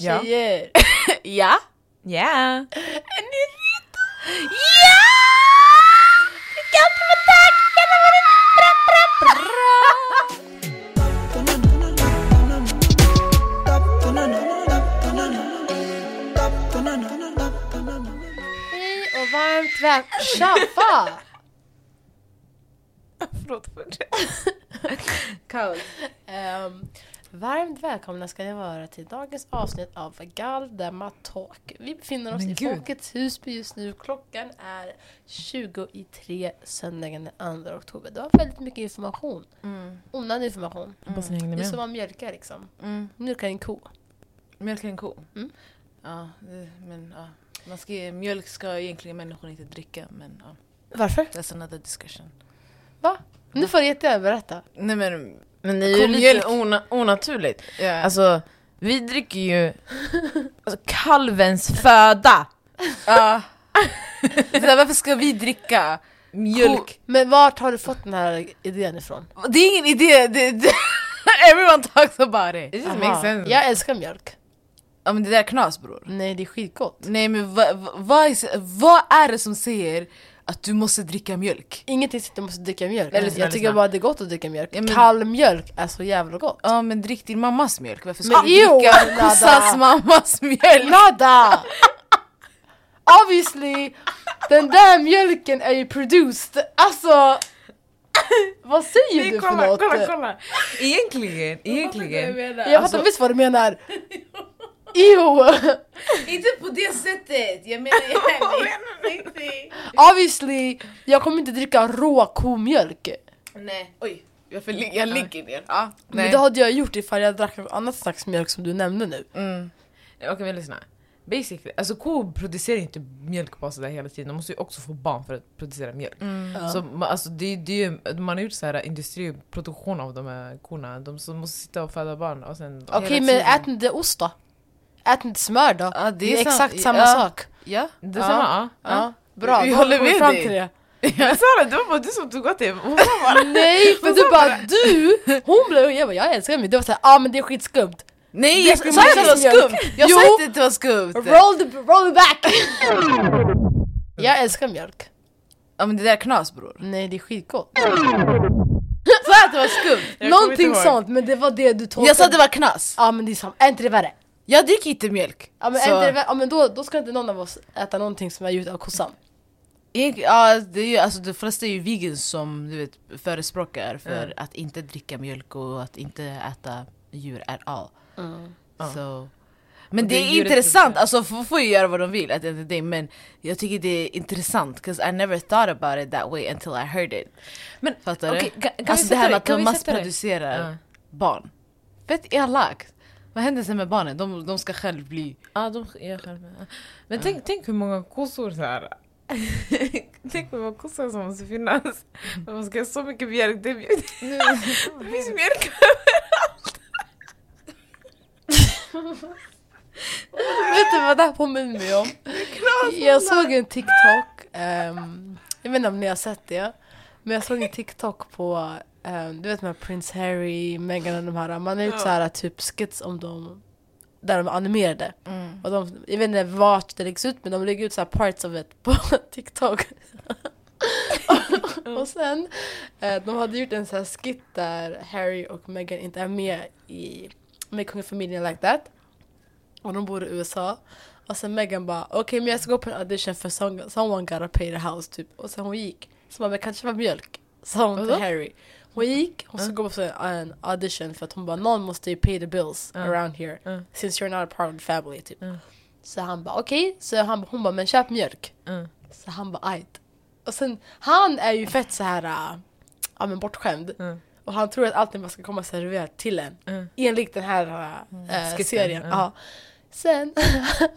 Tjejer! Ja? Ja! Är ni redo? Ja! Hej och varmt välkomna... Tjaffa! Förlåt för det. Kaos. Ehm, varmt välkomna ska ni vara till dagens avsnitt av Galdemma Talk. Vi befinner oss Men i gud. Folkets Husby just nu. Klockan är 20 i 3 söndagen den 2 oktober. Det var väldigt mycket information. Mm. Onödig information. Hängde Det är som man mjölkar liksom. Mm. Mjölkar en ko. Mjölk är en ko. Mm. Ja, men ja. Man ska, mjölk ska egentligen människor inte dricka, men ja. Varför? That's another discussion. Va? Nu får du jättegärna berätta. Nej men, Men det är ju Komjölk. lite ona, onaturligt. ja. Alltså, vi dricker ju alltså, kalvens föda. ja. Så där, varför ska vi dricka mjölk? Men vart har du fått den här idén ifrån? Det är ingen idé, det, det, everyone talks about it. It just makes sense. Jag älskar mjölk. Ja men det där är knas bror. Nej, det är skitgott. Nej men vad va, vad är- vad är det som säger att du måste dricka mjölk? Ingenting sitter måste dricka mjölk. Eller jag tycker bara det är gott att dricka mjölk. Ja, men- Kall mjölk är så jävla gott. Ja men drick din mammas mjölk, varför ska Men du ew, dricka kossans mammas mjölk? Nada! Obviously, den där mjölken är ju produced. Alltså, vad säger du för kolla, något? kolla, kolla. Egentligen, egentligen. Jag fattar visst vad du menar. Ew! Inte på det sättet, jag menar jag Obviously, jag kommer inte dricka rå komjölk. Nej, oj. Jag, för, jag ligger ner. Men nej. det hade jag gjort ifall jag drack något annat slags mjölk som du nämnde nu. Mm. Okej men lyssna. Basically, alltså kor producerar inte mjölk bara sådär hela tiden, de måste ju också få barn för att producera mjölk. Ja. Så ma- alltså, det, det är ju, man har gjort så här industriproduktion av de här korna, de som måste sitta och föda barn och sen... Okej hela men tiden. ät inte ost då. Ät inte smör då. Ja, det, är sam- exakt samma ja. sak. Ja. Det är samma? Ja. Ja, bra. Vi då håller med fram dig. till det. Jag sa det, det var bara du som tog åt det. Bara, Nej, för du bara du, hon blev, jag bara jag älskar mig. Du var såhär, ja ah, men det är skitskumt. Nej, Det jag sa inte att det var skumt! Jag sa inte att det var skumt! Roll the, roll it back! jag älskar mjölk. Ja men det där är knas bror. Nej det är skitgott. Jag sa att det var skumt! Jag Någonting sånt, men det var det du tolkade. Jag sa att det var knas! Ja men det är sant, är inte det värre? Jag dricker inte mjölk. Ja men, Så- det? Ja, men då, då ska inte någon av oss äta någonting som är gjort av kossan. Ja, det är ju, alltså, de flesta är ju vegans som du vet, förespråkar för Mm. att inte dricka mjölk och att inte äta djur at all. Ja. Så. Men det det är intressant, alltså folk får ju göra vad de vill at the end of the day, men jag tycker det är intressant because I never thought about it that way until I heard it. Men Fattar okej, du? kan, kan alltså det här med att de massproducerar barn. Fett elakt! Vad händer sen med barnen? De, de ska själv bli... Ja, de är själva. Men tänk, tänk hur många kossor så här. tänk hur många kossor som måste finnas. Men man ska ha så mycket mjölk. Det, det finns mjölk Vet du vad det här påminner mig om? Jag såg en TikTok, ehm, jag vet inte om ni har sett det, men jag såg en TikTok på, ehm, du vet med Prince Harry, Meghan och de här, man har gjort så här typ skits om dem, där de är animerade. Mm. Och de, jag vet inte vart det läggs ut men de lägger ut så parts of it på TikTok. och sen, eh, de hade gjort en så här skit där Harry och Meghan inte är med i med kungafamiljen like that. Och de bor i USA. Och sen Meghan bara okej men jag ska gå på en audition för some, someone gotta pay the house typ. Och sen hon gick. Så bara men kanske var mjölk. Sa hon till? Harry. Hon gick, hon ska gå på en, audition för att hon bara någon måste ju pay the bills around here. Since you're not a part of the family typ. Så han bara okej, så han, hon bara men köp mjölk. Så han bara ajt. Och sen, han är ju fett så här äh, ja men bortskämd. Och han tror att allting bara ska komma serverat till en. Mm. Enligt den här äh, serien. Ja. Sen,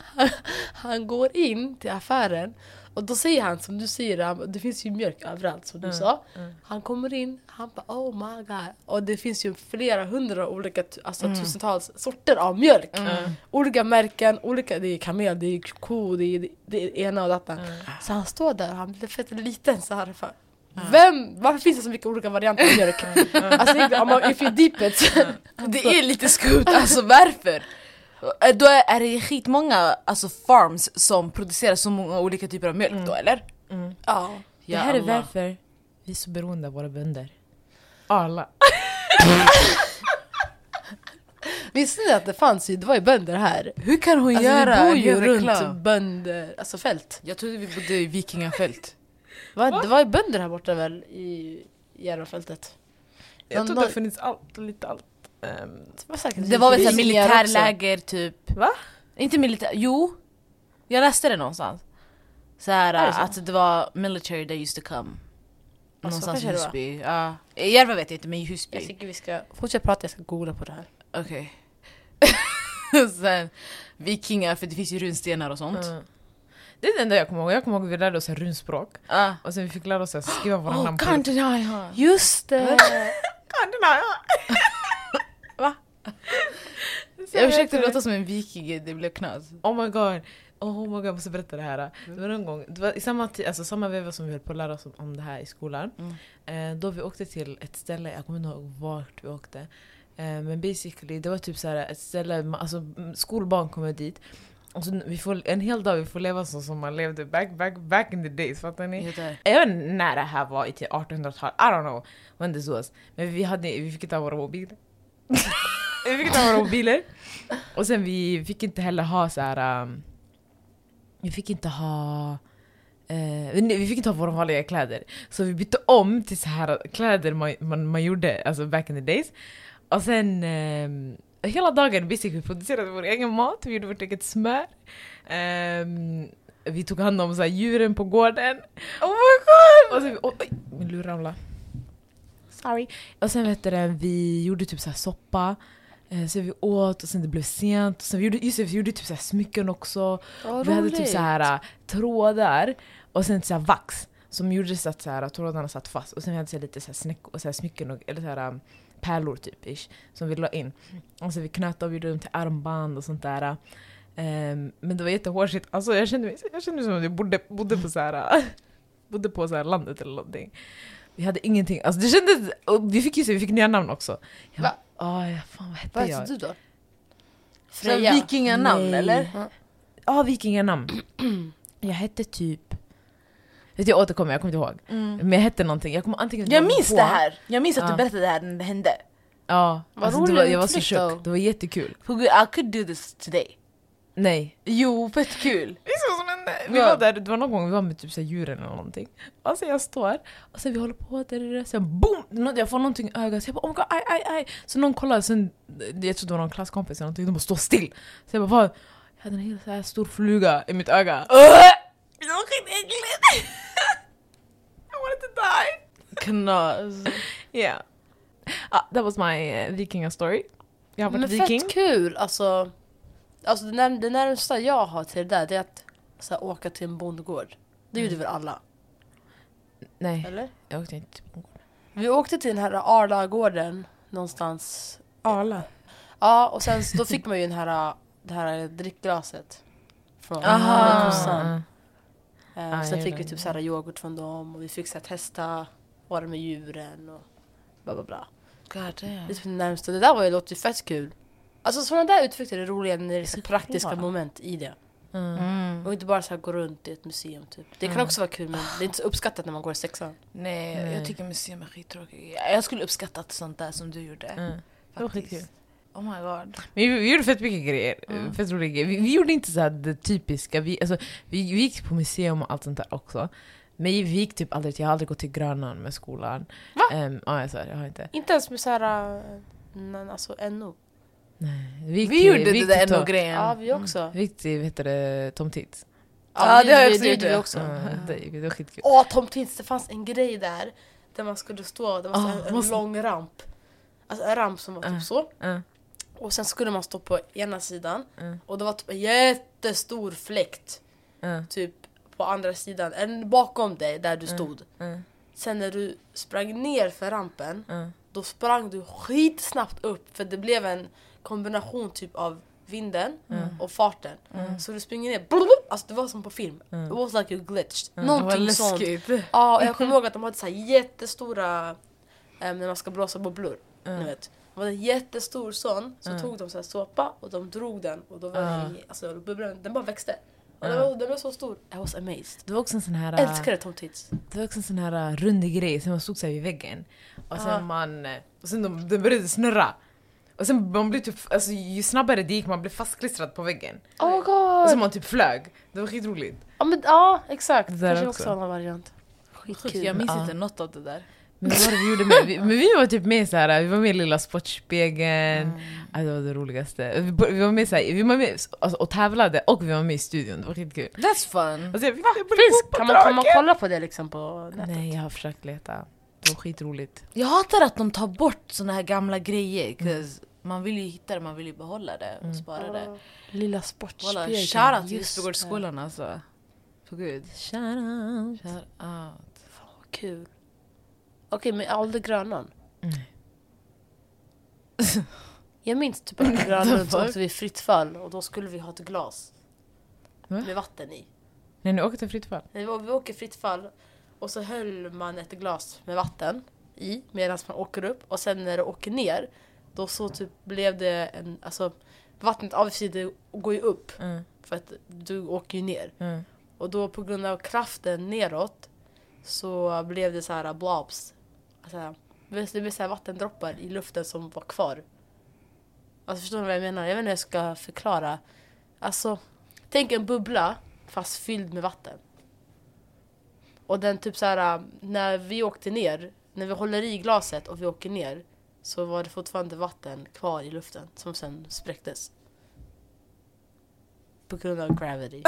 han går in till affären och då säger han som du säger, han det finns ju mjölk överallt som du Mm, sa. mm. Han kommer in, han bara oh my god. Och det finns ju flera hundra olika, alltså tusentals sorter av mjölk. Mm. Olika märken, olika, det är kamel, det är ko, det är det är ena och detta. Mm. Så han står där och han blir fett liten så här. För. Vem, varför finns det så mycket olika varianter av mjölk? alltså om man- if you deep it. Det är lite skumt, alltså varför? Eh, Då är, är det skitmånga alltså farms som producerar så många olika typer av mjölk då eller? Mm. Ja. Det här är varför vi är så beroende av våra bönder. Alla. Visste ni att det fanns ju, det var ju bönder här? Hur kan hon Alltså, göra vi bor ju runt bönder, alltså fält. Jag trodde vi bodde i vikingafält. Va? Det var ju bönder här borta väl i Järvafältet? Jag tror det funnits allt, lite allt. Ehm, Det var väl såhär militärläger typ. Va? Inte militär, jo. Jag läste det någonstans. Så här, Är det så? att det var military that used to come. Någonstans i. Husby. Ja. I Järva vet jag inte men i Husby. Jag tycker vi ska fortsätta prata, jag ska googla på det här. Okej. Sen vikingar, för det finns ju runstenar och sånt. mm. Det är det enda jag kommer ihåg. Jag kommer ihåg att vi lärde oss runspråk. Ah. Och sen vi fick lära oss att skriva våra Oh, namn på. Just det! Jag försökte låta som en viking, det blev knas. Oh my god. Oh my god, jag måste berätta det här. Det var en gång, det var i samma, tid, alltså samma veva som vi höll på att lära oss om, det här i skolan. Mm. Eh, då vi åkte till ett ställe, jag kommer inte ihåg vart vi åkte. Eh, men basically, det var typ så här ett ställe, alltså skolbarn kommer dit. Och så vi får, en hel dag vi får leva så som man levde back, back, back in the days, fattar ni? Jag vet inte när det här var, i typ 1800-talet, I don't know when this was. Men vi, hade, vi fick inte ha våra mobiler. vi fick inte ha våra mobiler. Och sen vi fick inte heller ha så här. Um, vi fick inte ha... eh, nej, vi fick inte ha våra vanliga kläder. Så vi bytte om till så här kläder man, man, man gjorde alltså back in the days. Och sen ehm, hela dagen basically, vi producerade vår egen mat, vi gjorde vårt eget smör. Ehm, vi tog hand om så här, djuren på gården. Oh my god! Och sen, oh, oj, min lur ramlade. Sorry. Och sen vet du, vi gjorde typ så här soppa. Eh, Så vi åt och sen det blev sent. Och sen vi gjorde, just det, vi gjorde typ så smycken också. Vad vi hade typ så här äh, trådar och sen så vax som gjorde så att så här, trådarna satt fast. Och sen vi hade så lite så här, och så här smycken och, eller så här, um, pärlor typ ish, som vi la in. Och så vi knöt och gjorde dem till armband och sånt där. Ehm, men det var jättehårsigt. Alltså jag kände mig, jag kände mig som att jag bodde, bodde på så här, bodde på så här landet eller någonting. Vi hade ingenting. Alltså det kändes, och vi fick ju se, vi fick nya namn också. Jag, Bara, "Aj, fan vad hette Vad jag? heter du då? Så vikinganamn Nej. eller? Ja. Ja, vikinganamn. jag hette typ... Vet du, jag återkommer, jag kommer inte ihåg. Men jag hette någonting. Jag, kommer antingen Jag ihåg minns på- det här! Jag minns att Ja. du berättade det här när det hände. Ja, Vad alltså, det var, jag var så chock. Det var jättekul. I could do this today. Nej. Jo, fett kul! Vi var där, det var någon gång vi var med typ så här djuren eller någonting. Och så jag står, och sen vi håller på där, där, där sen boom! Jag får någonting i ögat, så jag bara oh my god, aj, aj, aj! Så någon kollar, sen, jag tror det var någon klasskompis eller någonting, de bara står still. Så jag bara vad? Jag hade en hel så här stor fluga i mitt öga. Det var skitäckligt! I wanted to die! Knas. Yeah. Ah, that was my uh, vikinga story. Jag har varit Men viking. fett kul! Alltså, alltså det, när, det närmsta jag har till det där det är att så här, åka till en bondgård. Det gjorde väl alla? Nej, Eller? jag åkte inte till Bongård. Vi åkte till den här Arlagården någonstans. Arla. Ja, och sen så- då fick man ju den här, det här drickglaset. Från Aha. kossan. Eh, Ah, sen jag fick vi typ så här yoghurt från dem och vi fick så här, testa vara med djuren och bla bla bla. God damn. Det är typ det närmaste. Det där var ju, låter ju fett kul. Alltså sådana där utflykter är roliga när det är så praktiska moment i det. Mm. Mm. Och inte bara så här gå runt i ett museum typ. Det kan Mm. också vara kul men det är inte så uppskattat när man går i sexan. Nej, Nej. jag tycker museum är skittråkigt. Jag skulle uppskatta sånt där som du gjorde. Mm. Det var faktiskt. skitkul. Oh my god. Men vi, vi gjorde fett mycket grejer. Mm. Fett roliga grejer. Vi, vi gjorde inte så här det typiska. Vi, alltså, vi, vi gick på museum och allt sånt där också. Men vi gick typ aldrig, jag har aldrig gått till Grönan med skolan. Va? Um, ja, jag sa det, jag har inte. Inte ens med så här, äh, men alltså NO. Nej. Vi, gick Vi gjorde vi det där NO-grejen. Ja, vi också. Vi gick till, vad heter det, Tom Tits. Ja, det har jag gjorde också vi- gjort det. också. Ja, det, det var skitkul. Åh, Tom Tits, det fanns en grej där. Där man skulle stå, det var så Ah, här en måste- lång ramp. Alltså en ramp som var typ Ah. så. Ja, Och sen skulle man stå på ena sidan. ja, Och det var typ en jättestor fläkt. ja, Typ på andra sidan. En bakom dig där du Mm. stod. ja, Sen när du sprang ner för rampen. ja. Då sprang du skitsnabbt upp. För det blev en kombination typ av vinden Mm. och farten. Mm. Så du springer ner. blub, Alltså det var som på film. Mm. It was like you glitched. Mm. Någonting sånt. Ja, och jag kommer ihåg att de hade så här jättestora, um, när man ska blåsa bubblor, Mm. ni vet. var en jättestor sån. Så Mm. tog de så här såpa och de drog den och då var i- alltså, bubblan, den bara växte. Och den, var, den var så stor. I was amazed. Det var också en sån här... Älskade Tom Tits. Det var också en sån här uh, rundig grej som man stod så här vid väggen. Och sen Ja. man... eh, Och sen de, den började snurra. Och sen man blev typ, alltså ju snabbare det gick man blev fastklistrad på väggen. Oh my Och god! sen man typ flög. Det var skitroligt. Ja, men, ja exakt. Det Kanske också. en annan variant. Skitkul. Jag minns Ja. inte något av det där. Men vad var det vi gjorde med? Vi, men vi var typ med så här, vi var med i Lilla Sportspegeln. Alltså, det var det roligaste. Vi, vi var med så här, vi var med alltså, och tävlade och vi var med i studion. Det var skitkul. That's fun. Alltså, vi fick Finns, kan, man, kan man kolla på det liksom på nätet? Nej, jag har försökt leta. Det var skitroligt. Jag hatar att de tar bort såna här gamla grejer. 'cause Man vill ju hitta det, man vill ju behålla det och spara det. Lilla sportspegeln. shoutout till just Husbygårdsskolan alltså. På gud. Shoutout. Shoutout. Fan vad kul. Okej, men Alde Grönan. Nej. Jag minns typ att Grönan så åkte vi fritt fall och då skulle vi ha ett glas. Va? Med vatten i. Nej, ni åkte fritt fall. Nej, vi åker fritt fall och så höll man ett glas med vatten i medan man åker upp och sen när det åker ner då så typ blev det en, alltså vattnet avsides går ju upp Mm, för att du åker ju ner. mm. Och då på grund av kraften neråt så blev det så här blobs. Alltså, det blev så här vattendroppar i luften som var kvar. Alltså förstår ni vad jag menar? Jag vet inte hur jag ska förklara. Alltså, tänk en bubbla fast fylld med vatten. Och den typ så här när vi åkte ner, när vi håller i glaset och vi åker ner så var det fortfarande vatten kvar i luften som sen spräcktes. På grund av gravity.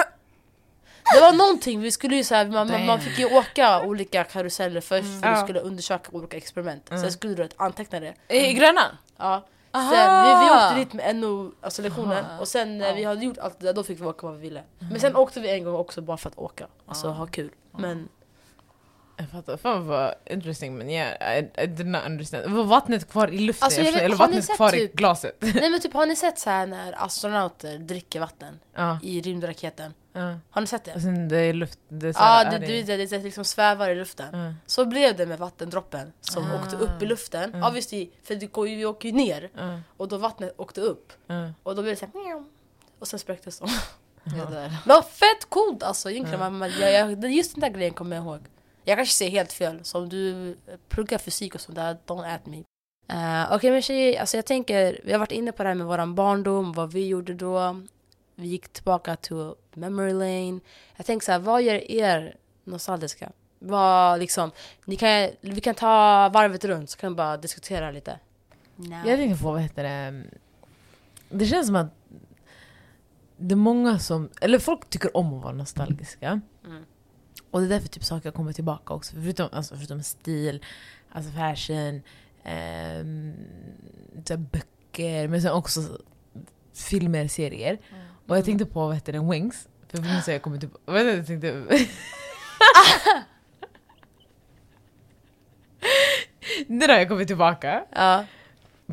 Det var någonting, vi skulle ju så här, man, man, man fick ju åka olika karuseller först för Ja. vi skulle undersöka olika experiment. Mm. Sen skulle du anteckna det. I Grönan? Ja. Aha. Sen, vi, vi åkte dit med NO, alltså lektionen, Aha. och sen när vi Ja. hade gjort allt det där då fick vi åka vad vi ville. Men sen åkte vi en gång också bara för att åka, alltså ha kul. Men Jag fattar. Fan vad interesting men yeah, I, I did not understand. Var vattnet kvar i luften? Alltså, vet- eller vattnet kvar i typ- glaset? nej men typ har ni sett så här när astronauter dricker vatten ja, i rymdraketen? ja. Har ni sett det? Och sen det är luft... Det är så Ja, det, det, det, det liksom svävar i luften. Ja, Så blev det med vattendroppen som Ah. åkte upp i luften. Mm. Obviously, för det går vi åker ju ner ja, och då vattnet åkte upp. ja. Och då blev det såhär. Och sen spräcktes de. Det var fett coolt alltså egentligen. Ja. Man, man, jag, just den där grejen kommer jag ihåg. Jag kanske säger helt fel, så om du eh, pluggar fysik och sånt där, don't at me. Uh, Okej men tjejer, alltså jag tänker, vi har varit inne på det här med våran barndom, vad vi gjorde då. Vi gick tillbaka till memory lane. Jag tänker så här, vad gör er nostalgiska? Vad liksom, ni kan, vi kan ta varvet runt så kan vi bara diskutera lite. Jag tänker på, vad heter det? Det känns som att det är många som, eller folk tycker om att vara nostalgiska. Mm. Och det är därför typ saker kommer tillbaka också. Förutom, alltså, förutom stil, alltså fashion, här böcker, men sen också filmer, serier. Och jag tänkte på vad heter den, Wings. För jag att jag kommer typ... Vad jag tänkte... Den har jag kommit tillbaka Ja.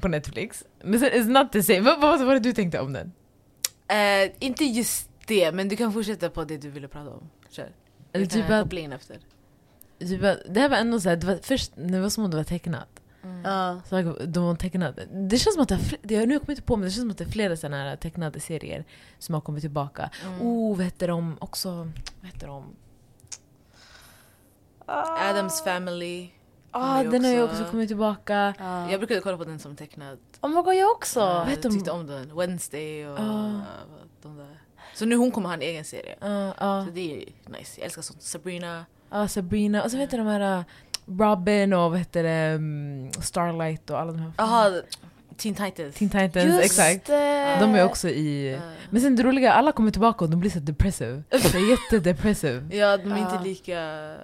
på Netflix. Men sen it's not the same. Vad, vad var det du tänkte om den? Eh, inte just det, men du kan fortsätta på det du ville prata om. Kör. Eller typ att, koppla in efter. typ att, det här var ändå såhär, det var först när vi var små det var tecknat. Ja. Så jag- de var tecknade. Det känns som att det, det jag nu kommer inte på men det känns som att det är flera sådana här tecknade serier som har kommit tillbaka. Mm. Oh, vad heter de också? Vad heter de? Adams Family. Ah, ju den har ju också- kommit tillbaka. Ja. Jag brukade kolla på den som tecknad. Oh my god, jag också! Ja, vet jag du om- tyckte om den. Wednesday och Ah. uh, de där. Så nu hon kommer ha en egen serie. Så det är nice. Jag älskar sånt. Sabrina. Ja, Sabrina. Och så heter de här uh, Robin och vad heter det, um, Starlight och alla de här. Jaha, Teen Titans. Teen Titans, Just exakt. det. De är också i... Eh, Men sen det roliga, alla kommer tillbaka och de blir så depressive. Så jättedepressive. Ja, de är inte lika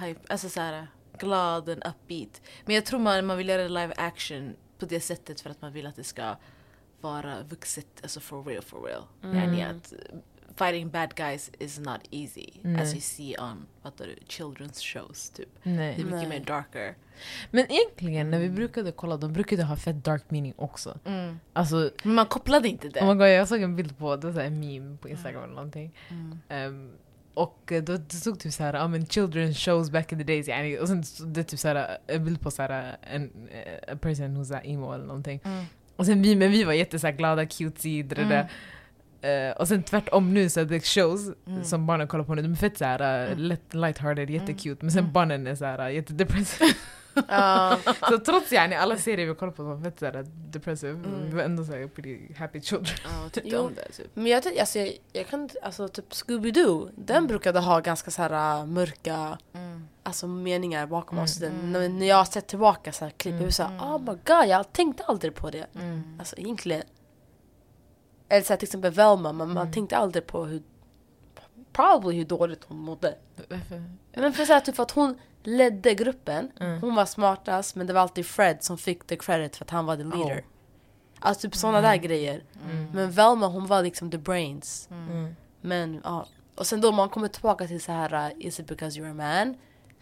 hype, alltså såhär glad och upbeat. Men jag tror man, man vill göra live action på det sättet för att man vill att det ska vara vuxet, alltså for real for real. Mm. Yani att fighting bad guys is not easy Nej. as you see on heter det, children's shows typ. Det är Nej. mycket Nej. mer darker. Men egentligen när vi brukade kolla, de brukade ha fett dark meaning också. Alltså, Men man kopplade inte det. oh my God, jag såg en bild på, det var en meme på Instagram eller någonting. Mm. Ehm, Och eh, då det stod typ såhär, ja men children's shows back in the days yani, och sen det typ såhär en bild på såhär en a person who's emo eller någonting. Mm. Och sen vi, men vi var jätte såhär glada, cutesy, det Mm. där. Eh, och sen tvärtom nu så det shows Mm. som barnen kollar på nu, de är fett såhär uh, Mm. lätt, lighthearted, jättecute, men sen Mm. barnen är såhär uh, jättedepressive. Ja. så trots yani alla serier vi kollar på som fett såhär depressive, Mm. vi var ändå såhär pretty happy children. Ja, tyckte Jo. om det typ. Men jag, alltså, jag, jag kan alltså typ Scooby-Doo, den Mm. brukade ha ganska så här äh, mörka Mm. alltså, meningar bakom Mm. oss. Den, Mm. när, när jag har sett tillbaka så här klipp, Mm. jag såhär Mm. oh my god, jag tänkte aldrig på det. Mm. Alltså egentligen. Eller så här, till exempel Velma, men man Mm. tänkte aldrig på hur probably hur dåligt hon mådde. Varför? Men för, så här, typ för att hon ledde gruppen, Mm. hon var smartast men det var alltid Fred som fick the credit för att han var the leader. Oh. Alltså typ sådana där grejer. Mm. Men Velma hon var liksom the brains. Mm. Men ja. Och sen då man kommer tillbaka till så här uh, is it because you're a man?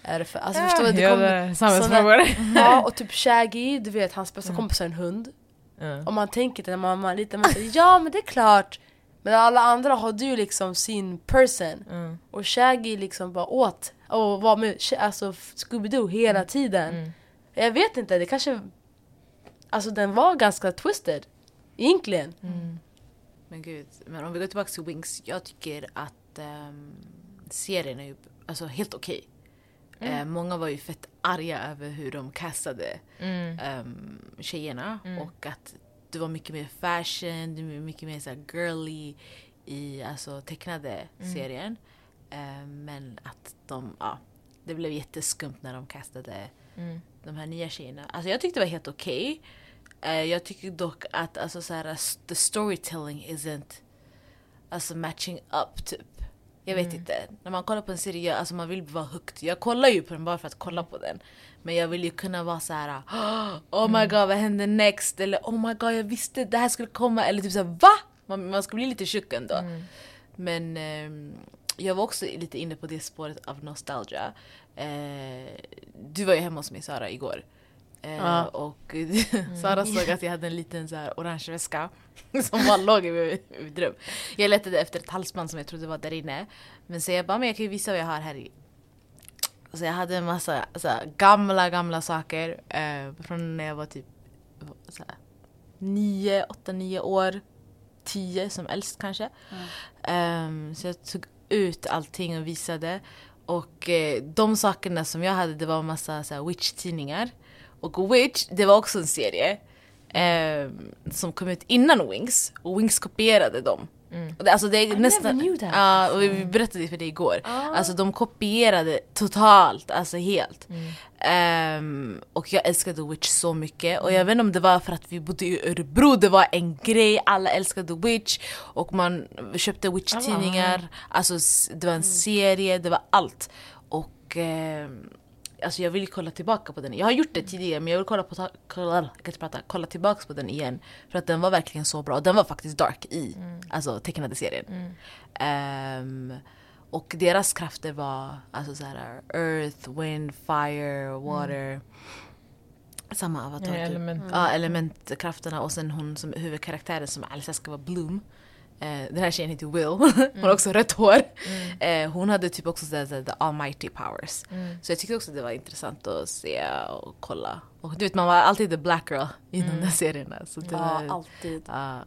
Är det för, alltså Ja, förstår du? Det ja, kom, det samhällsfrågor. ja och typ Shaggy, du vet hans bästa Mm. kompis är en hund. Och man tänker till när man man är liten, man säger ja men det är klart. Men alla andra har du liksom sin person. Mm. Och Shaggy liksom bara åt och var med alltså Scooby-Doo hela tiden. Mm. Jag vet inte, det kanske... Alltså den var ganska twisted. Egentligen. Mm. Men gud, men om vi går tillbaka till Wings. Jag tycker att ehm, serien är ju alltså, helt okej. Eh, många var ju fett arga över hur de castade Mm. um, tjejerna Mm. och att det var mycket mer fashion, det var mycket mer så girly i alltså, tecknade Mm. serien. Eh, men att de, ja, det blev jätteskumt när de castade Mm. de här nya tjejerna. Alltså jag tyckte det var helt okej. Eh, jag tycker dock att alltså, så här, the storytelling isn't alltså, matching up typ. Jag vet Mm. inte. När man kollar på en serie, alltså, man vill vara hooked. Jag kollar ju på den bara för att kolla på den. Men jag vill ju kunna vara så här: Oh my Mm. god vad händer next? Eller oh my god jag visste det här skulle komma. Eller typ såhär va? Man, man ska bli lite tjock ändå. Mm. Men ehm, jag var också lite inne på det spåret av nostalgia. Eh, du var ju hemma hos mig Sara igår. Eh, Ja. Och Sara såg att jag hade en liten så här orange väska som bara låg i mitt rum. Jag letade efter ett halsband som jag trodde var där inne. Men så jag bara, men jag kan ju visa vad jag har här i. Så jag hade en massa så här, gamla, gamla saker eh, från när jag var typ så här, nio, åtta, nio år. Tio som äldst kanske. Ehm, så jag tog ut allting och visade. Och eh, de sakerna som jag hade det var en massa så här, Witch-tidningar. Och Witch, det var också en serie. ehm, som kom ut innan Wings. Och Wings kopierade dem. Mm. Alltså det är nästan. Ja, och vi, vi berättade det för dig igår. Ah. Alltså de kopierade totalt, alltså helt. Mm. Ehm, och jag älskade Witch så mycket. Och jag vet inte om det var för att vi bodde i Örebro, det var en grej, alla älskade Witch. Och man köpte Witch-tidningar, alltså s- det var en serie, det var allt. Och ehm, alltså jag vill kolla tillbaka på den. Jag har gjort det tidigare men jag vill kolla, på kolla, jag kan inte prata, kolla tillbaka på den igen. För att den var verkligen så bra. Den var faktiskt dark i alltså, tecknade serien. Mm. Ehm, och deras krafter var alltså så här, earth, wind, fire, water. Samma avatar. Ja, typ. element. Ja, elementkrafterna och sen hon som huvudkaraktären som Alice ska vara Bloom. Eh, den här tjejen heter Will, hon har också rött hår. Eh, hon hade typ också så här, så här, the almighty powers. Mm. Så jag tyckte också det var intressant att se och kolla. Och du vet man var alltid the black girl i de där serierna. Så det Ja, alltid. Ja.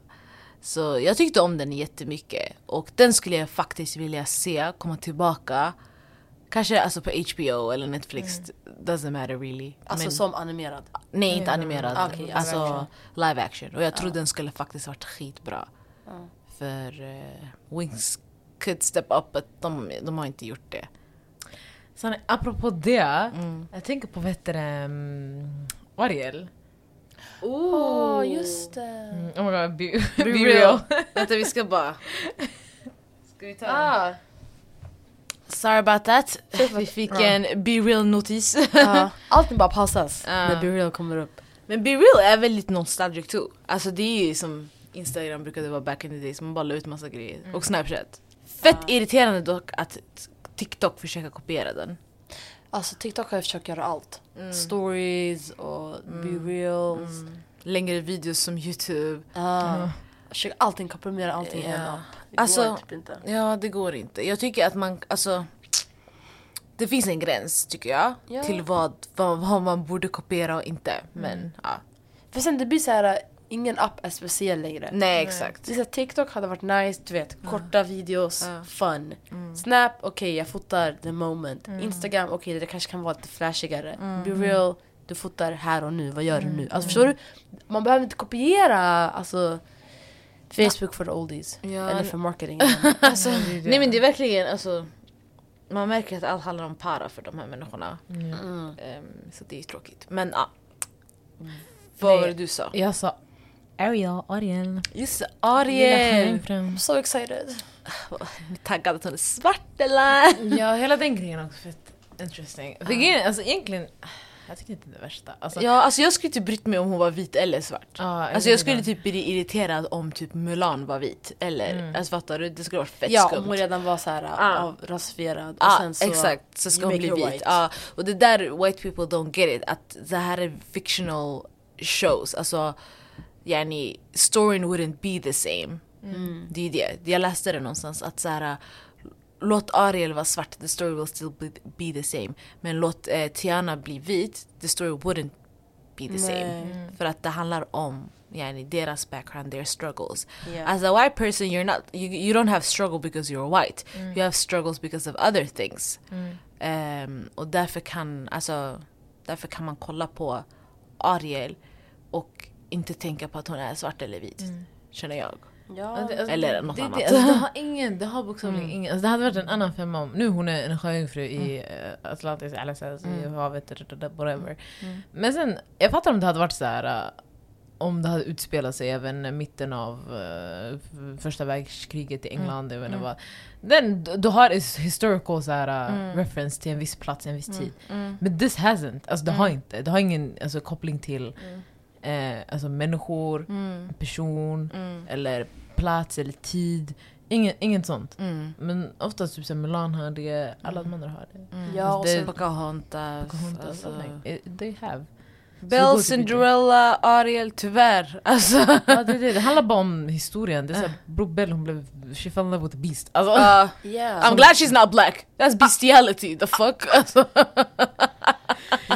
så jag tyckte om den jättemycket. Och den skulle jag faktiskt vilja se komma tillbaka. Kanske alltså på HBO eller Netflix. Doesn't matter really. Alltså Men- som animerad. Nej, inte Mm. animerad. Okej, live alltså action. live action. Och jag tror Ja. den skulle faktiskt varit skitbra. Ja. För eh, Wings could step up, but de, de har inte gjort det. Sen, apropå det, Mm. jag tänker på vad heter det, um, Ariel. Åh, just det. Mm, oh my god, be, Be, be real. real. Vänta, vi ska bara... Ska vi ta Ah, Sorry about that. Vi fick Ja. en be real-notis. ja. Allting bara pausas Ja. när Be Real kommer upp. Men be real är väldigt nostalgic too. Alltså det är ju som Instagram brukade vara back in the days, man bara la ut massa grejer. Och Snapchat. Fett Ja. irriterande dock att TikTok försöker kopiera den. Alltså TikTok har ju försökt göra allt. Mm. Stories och Be Reals. Längre videos som Youtube. Ja. Försöker allting komprimera allting i en app. Det Alltså- går typ inte. Ja, det går inte. Jag tycker att man, alltså... Det finns en gräns tycker jag, Ja. till vad, vad, vad man borde kopiera och inte. Men ja. För sen det blir så här, ingen app är speciell längre. Nej exakt. Det är så här, TikTok hade varit nice, du vet, korta videos, fun. Snap, okej jag fotar the moment. Instagram, okej det kanske kan vara lite flashigare. Be real, du fotar här och nu, vad gör du nu? Alltså förstår du? Man behöver inte kopiera alltså, Facebook för the oldies. Ja, Eller för marketing. Alltså, nej men det är verkligen alltså... Man märker att allt handlar om para för de här människorna. Mm. Ehm, så det är tråkigt. Men ja. Vad var det du sa? Jag sa Ariel, Ariel. Just Ariel! I'm so excited. Taggad att hon är svart eller? Ja, hela den grejen också fett interesting. För grejen, alltså egentligen, jag tycker inte det är det värsta. Alltså, Ja, alltså jag skulle typ brytt mig om hon var vit eller svart. ja, Alltså jag skulle inte. typ bli irriterad om typ Mulan var vit. Eller, Mm. alltså fattar du? Det skulle vara fett Ja, skumt. om hon redan var så här Ah. avrasifierad och Ja, sen så... exakt. Så ska hon bli vit. Ja, och det där white people don't get it. Att det här är fictional shows. Alltså, yani, storyn wouldn't be the same. Mm. Det är det. Jag läste det någonstans att så här, låt Ariel vara svart, the story will still be, be the same. Men låt eh, Tiana bli vit, the story wouldn't be the same. Nej. För att det handlar om yani, deras background, their struggles. Yeah. As a white person you're not you, you don't have struggle because you're white. You have struggles because of other things. Mm. Ehm, och därför kan, alltså, därför kan man kolla på Ariel och inte tänka på att hon är svart eller vit. Känner jag. Ja. Alltså, alltså, Eller något det, annat. Det, alltså, det har ingen, det har bokstavligen ingen, alltså, det hade varit en annan femma om, nu hon är en sjöjungfru i uh, Atlantis, eller så, här, i havet, whatever. Men sen, jag fattar om det hade varit så här. uh, om det hade utspelat sig även i mitten av uh, första världskriget i England, jag vet inte vad. Den, du har is- historical så här, uh, reference till en viss plats, en viss tid. Men this hasn't, alltså det har inte. Det har ingen alltså, koppling till eh, alltså, människor, person, eller plats eller tid. Ingen, inget sånt. Mm. Men oftast typ Milan har det, alla de andra har det. Ja, och det- sen, Pocahontas. Pocahontas, alltså. it- they have. Belle, Så det går typ Cinderella, Ariel, tyvär. Alltså. Ja, det, är det, det handlar bara om historien. Det är såhär, bror Belle hon blev, she fell in love with a beast. Alltså, Uh, yeah. I'm glad she's not black. That's bestiality, the fuck. Alltså.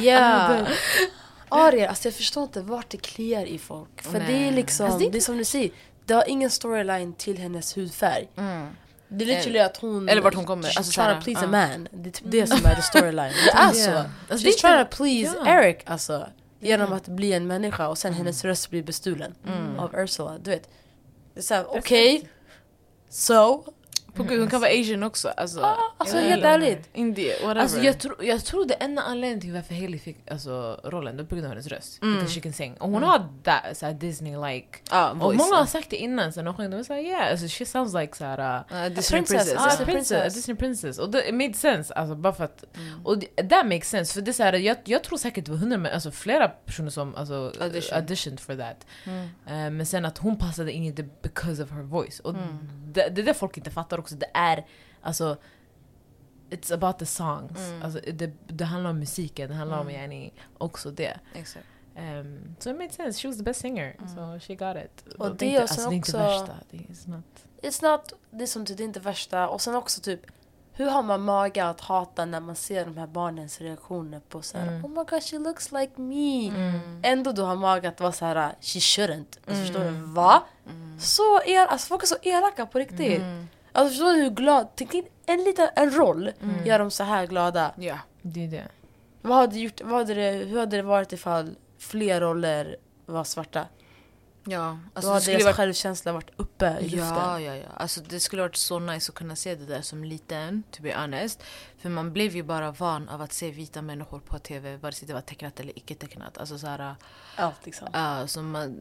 Yeah. Ariel, alltså jag förstår inte vart det kliar i folk. För det är Nej. liksom, Alltså, det är det är som du säger, det har ingen storyline till hennes hudfärg. Det är literally att hon... Mm. Eller vart hon kommer, She's alltså trying to please ja. a man. Det är typ det som är the storyline. Det är så. Yeah. Alltså, She's trying inte- to please ja. Eric alltså. Genom att bli en människa och sen hennes röst blir bestulen av Ursula. Du vet. Det är såhär, okej. So? På gud, hon kan vara asian också. Alltså, Ah, alltså helt ärligt. Indie, whatever. Alltså, jag, tror, jag tror det enda anledningen till varför Haley fick alltså, rollen, det är på grund av hennes röst. Because she can sing. Och hon har that såhär, Disney-like. Och voice. många har sagt det innan, sen de sjöng, de var såhär yeah, alltså, she sounds like såhär... Uh, Uh, Disney princess, princess. Ah, Disney princess, princess. a Disney princess. Och det it made sense, alltså bara för att... Och det, that makes sense, för det är så här, jag, jag tror säkert det var hundra, men alltså flera personer som alltså, Audition. auditioned for that. Eh, men sen att hon passade in i det because of her voice. Och det, det är det folk inte fattar också, det är alltså... It's about the songs. Alltså, det, det handlar om musiken, det handlar om yani, också det. Exakt. Um, so it made sense, she was the best singer, so she got it. Och Och det inte, alltså, det är inte värsta. Det är not... It's not, det är som typ, det är inte värsta. Och sen också typ, hur har man mage att hata när man ser de här barnens reaktioner på såhär Mm. Oh my god she looks like me. Ändå du har mage att vara såhär she shouldn't. Alltså, Förstår du? Va? Så el, alltså folk är så elaka på riktigt. Alltså förstår du hur glad, tänk dig en liten en roll gör dem så här glada. Ja. Det är det. Vad hade gjort, vad hade det, hur hade det varit ifall fler roller var svarta? Ja, Då alltså det hade deras varit självkänsla varit uppe i luften. Ja, ja, ja. Alltså det skulle varit så nice att kunna se det där som liten, to be honest. För man blev ju bara van av att se vita människor på TV, vare sig det var tecknat eller icke tecknat. Alltså såhär, Allt liksom. uh, så man,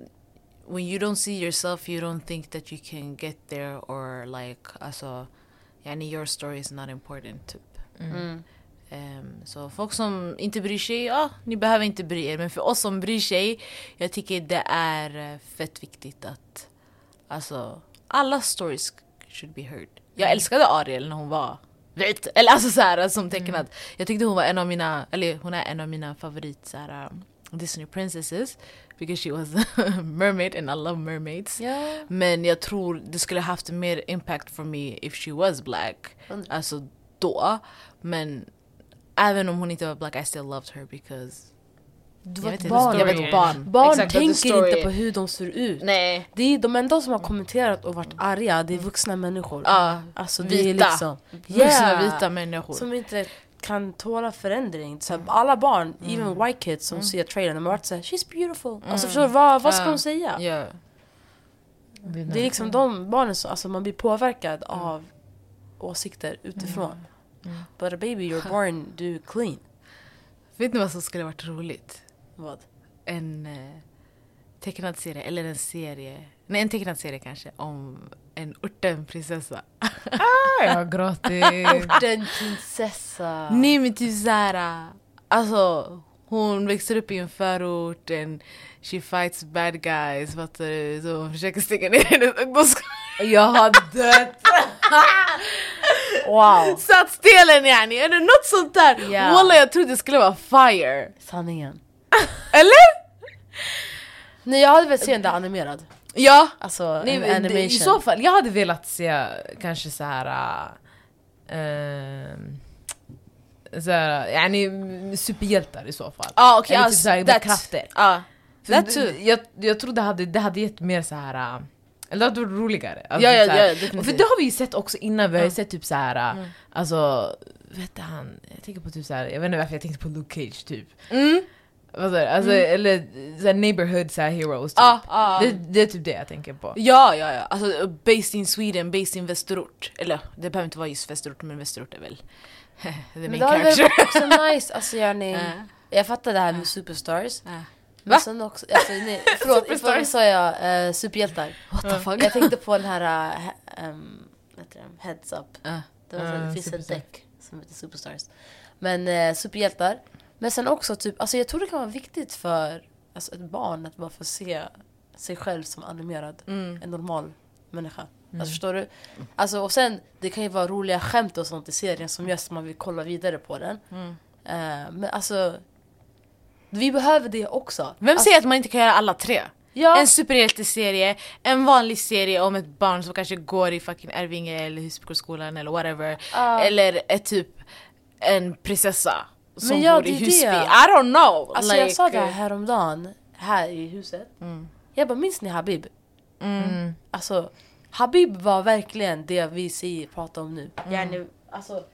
when you don't see yourself you don't think that you can get there or like, alltså, yani your story is not important typ. Mm. Ehm, så folk som inte bryr sig, ja, ni behöver inte bry er. Men för oss som bryr sig, jag tycker det är eh, fett viktigt att alltså, alla stories should be heard. Jag älskade Ariel när hon var vit, eller alltså så här, som tecknad. Jag tyckte hon var en av mina, eller hon är en av mina favorit så här, um, Disney princesses because she was a mermaid and I love mermaids. Ja. Men jag tror det skulle haft mer impact for me if she was black. Mm. Alltså då. Men även om hon inte var black I still loved her because Du var ett inte, barn. Jag vet ett barn. Barn Exakt, tänker inte på hur de ser ut. Nej. Det är de enda som har kommenterat och varit arga, det är vuxna människor. Ja, Alltså det är Vita. liksom... vuxna Yeah. vita människor. Som inte kan tåla förändring. Så här, alla barn, Mm. even white kids som ser trailern, de har varit såhär 'She's beautiful' Alltså förstår du, vad, vad ska de säga? Ja. Det är liksom de barnen som, alltså man blir påverkad av åsikter utifrån. But a baby you're born, du är clean. Vet ni vad som skulle varit roligt? Vad? En eh, tecknad serie, eller en serie, nej en tecknad serie kanske, om en ortenprinsessa. Ah, jag har gråtit. Orten prinsessa. Nej men typ såhär, alltså hon växer upp i en förort and she fights bad guys, fattar du? Så hon försöker stänga ner hennes. Jag har dött. Wow. Stadsdelen yani, eller något sånt där! Ja. Wallah jag trodde det skulle vara fire. Sanningen. Eller? Nej jag hade velat se den där animerad. Ja. Alltså Nej, en animation. I så fall, jag hade velat se kanske så här. Uh, så här, yani, superhjältar i så fall. Ah, okay, Eller typ så här, med that- krafter. Ah. That too. Jag, jag tror det hade, det hade gett mer så här. Eller det hade varit roligare. Alltså, Ja, ja, typ ja, definitivt. för det har vi ju sett också innan, vi har ju Ja. sett typ så här. Mm. Alltså, vet du han, jag tänker på typ så här, jag vet inte varför jag tänkte på Luke Cage typ. Mm. Vad du? Alltså, Eller så här neighborhood så här, heroes typ. Ah, ah. Det, det är typ det jag tänker på. Ja, ja, ja. Alltså based in Sweden, based in Västerort. Eller det behöver inte vara just Västerort, men Västerort är väl the Men main det character. varit också nice, alltså yani, Ja. Jag fattar det här med superstars. Ja. Men Va? sen också, alltså, nej, förlåt, förlåt sa jag uh, superhjältar. What the fuck? Jag tänkte på den här, uh, um? Heads up. Ja. Det, var, Ja, det finns Superstar. ett däck som heter Superstars. Men eh, superhjältar. Men sen också typ, alltså jag tror det kan vara viktigt för alltså, ett barn att bara få se sig själv som animerad. Mm. En normal människa. Alltså förstår du? Alltså, och sen, det kan ju vara roliga skämt och sånt i serien som gör att man vill kolla vidare på den. Mm. Eh, men alltså, vi behöver det också. Vem alltså, säger att man inte kan göra alla tre? Ja, En superhjälteserie, en vanlig serie om ett barn som kanske går i fucking Arvinge eller Husbyskolan eller whatever. Ja. Eller ett typ en prinsessa som Men ja, bor i Husby. det. I don't know! alltså jag like, sa det här häromdagen, här i huset. Mm. Jag bara, minns ni Habib? Mm. Alltså, Habib var verkligen det vi säger, pratar om nu. Mm. Yani, alltså,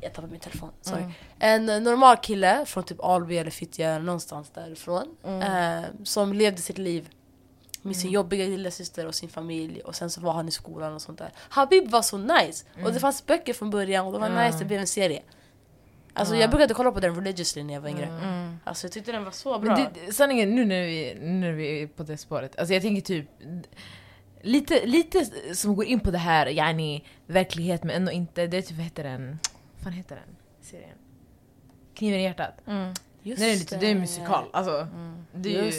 jag tappade min telefon, sorry. Mm. En eh, normal kille från typ Alby eller Fittja någonstans därifrån. Mm. Eh, som levde sitt liv med sin jobbiga lillasyster och sin familj och sen så var han i skolan och sånt där. Habib var så nice! Och det fanns böcker från början och det var Mm. nice, det blev en serie. Alltså Ja. jag brukade kolla på den religiously när jag var yngre. Mm. Alltså jag tyckte den var så bra. Men det, sanningen, nu när, vi, nu när vi är på det spåret, alltså jag tänker typ Lite, lite som går in på det här, yani verklighet men ändå inte, det är typ, vad heter den? Vad fan heter den serien? Kniven i hjärtat. Mm. Just det är lite, det är en musikal, alltså. Mm. Det, är ju,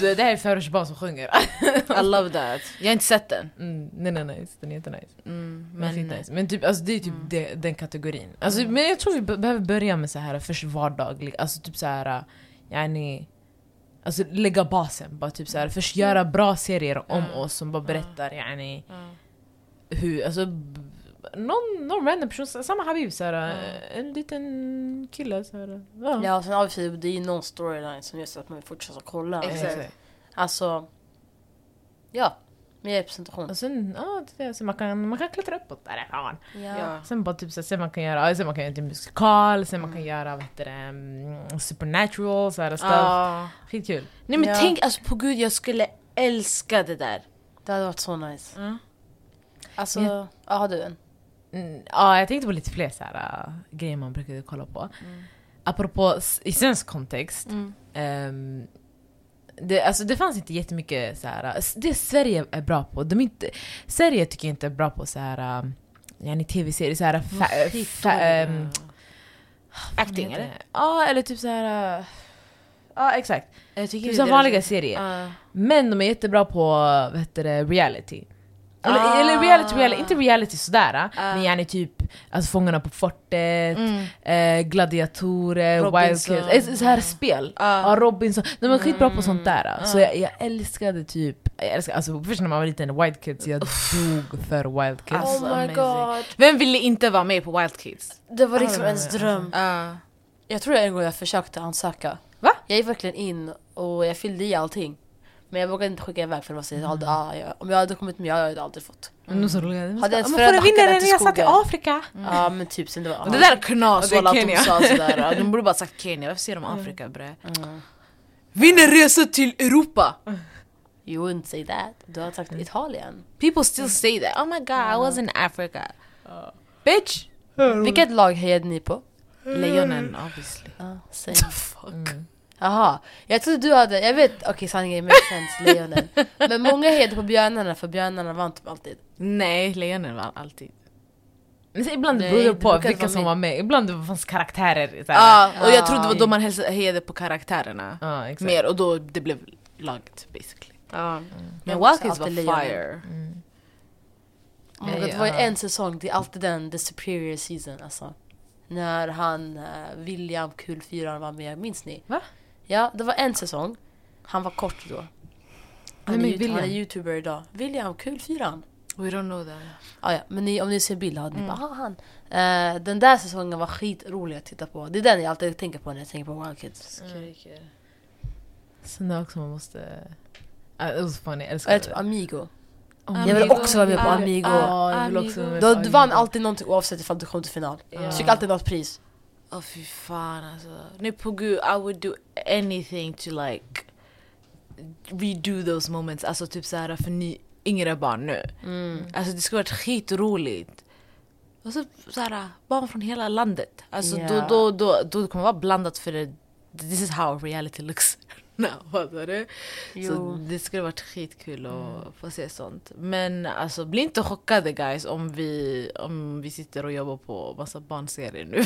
det. det, här är förortsbarn som sjunger. I love that. Jag har inte sett den. Mm, den är nice, den är jättenice. Mm. Men, Men, nice. men typ, alltså, det är typ Mm. det, den kategorin. Alltså, Men jag tror vi be- behöver börja med så här först vardaglig, alltså typ så här, yani, alltså lägga basen. Bara typ så här, först göra bra serier om Mm. oss som bara Mm. berättar yani, Mm. hur, alltså någon, någon random person, samma Habib så här, Mm. en liten kille så här, ja. Ja, sen det är ju någon storyline som gör så att man vill fortsätta kolla. Exakt. Alltså, ja. Mer representation. Och sen, ja, det är, så man, kan, man kan klättra uppåt därifrån. Ja. Sen bara typ så sen man kan göra, sen man kan göra en musikal, sen man kan Mm. göra vad heter det, mm, supernatural, så här stuff. Ah. Skitkul. Nej men Ja. tänk alltså på gud jag skulle älska det där. Det hade varit så nice. Mm. Alltså, Ja. ja, har du en? Mm, ja, jag tänkte på lite fler så här, uh, grejer man brukade kolla på. Apropå s- i svensk kontext, Mm. ehm, det, alltså det fanns inte jättemycket så här, uh, s- det Sverige är bra på, de inte, Sverige tycker jag inte är bra på så här, uh, yani tv-serier, så här, fa, fa, ehm, Acting eller? Ja, eller typ så här. uh, Ja, exakt. Jag Typ som vanliga serier. Ah. Men de är jättebra på vad heter det, reality. Eller, Ah. eller reality, reality, inte reality sådär, Ah. men gärna typ alltså Fångarna på fortet, Mm. eh, Gladiatorer, Robinson. Wild Kids, eh, så här spel. Ah. Ja, Robinson. De är skitbra på sånt där. Mm. Så jag, jag älskade typ, jag älskar, alltså först när man var liten, Wild Kids, jag dog för Wild Kids. Alltså, oh my god. Vem ville inte vara med på Wild Kids? Det var liksom ens ja. dröm. Uh, Jag tror en gång jag försökte ansöka. Va? Jag gick verkligen in och jag fyllde i allting. Men jag vågade inte skicka iväg för det var så jag hade, ah, jag, om jag hade kommit med, jag hade aldrig fått. Så roliga. Hade ens föräldrar hackat den till jag satt i skogen? Afrika. Ja men typ sen det var... Det där är knas Och walla att de sa sådär. De borde bara sagt Kenya, varför säger de Afrika bre? Mm. Vinner resa till Europa! You wouldn't say that. Du har sagt Italien. People still say that. Oh my god, I was in Africa. Bitch! Vilket lag hejade ni på? Lejonen obviously. Ja, same. Fuck. Jaha, jag trodde du hade, jag vet, okej sanningen makes sense, lejonen. Men många hejade på björnarna för björnarna vann typ alltid. Nej, lejonen var alltid. Men så ibland Nej, beror det på vilka som med. var med. Ibland det fanns karaktärer. Ja, här. och jag trodde det var Ah. då man hejade på karaktärerna. Ja, exakt. Mer och då det blev laget basically. Men Jag Wild Kids också var fire. Mm. Oh God, det var en säsong, det är alltid den, the superior season alltså. När han, eh, William Kulfyran var med, minns ni? Va? Ja, det var en säsong. Han var kort då. Han Vem är, ju- han är William? youtuber idag. William Kulfyran. We don't know that. Ah, ja, men ni, om ni ser bild hade ni Mm. bara, ah, han. Eh, den där säsongen var skitrolig att titta på. Det är den jag alltid tänker på när jag tänker på Wild Kids. Sen det också man måste... Uh, it was funny, jag älskar jag det. typ Amigo. Oh, Jag vill Amigo. också vara med på Ah, Amigo. Ja, jag vill också vara med Du, på du vann Amigo. alltid någonting oavsett ifall du kom till final. Ja. Du fick alltid något pris. Åh fy fan alltså. Nej på gud, I would do anything to like redo those moments. Alltså typ såhär för ni yngre barn nu. Mm. Alltså det skulle varit skitroligt. Och så såhär, barn från hela landet. Alltså Ja. då, då, då, då kommer det vara blandat för det. This is how reality looks Fattar du? Så det skulle varit skitkul att få se sånt. Men alltså bli inte chockade guys om vi, om vi sitter och jobbar på massa barnserier nu.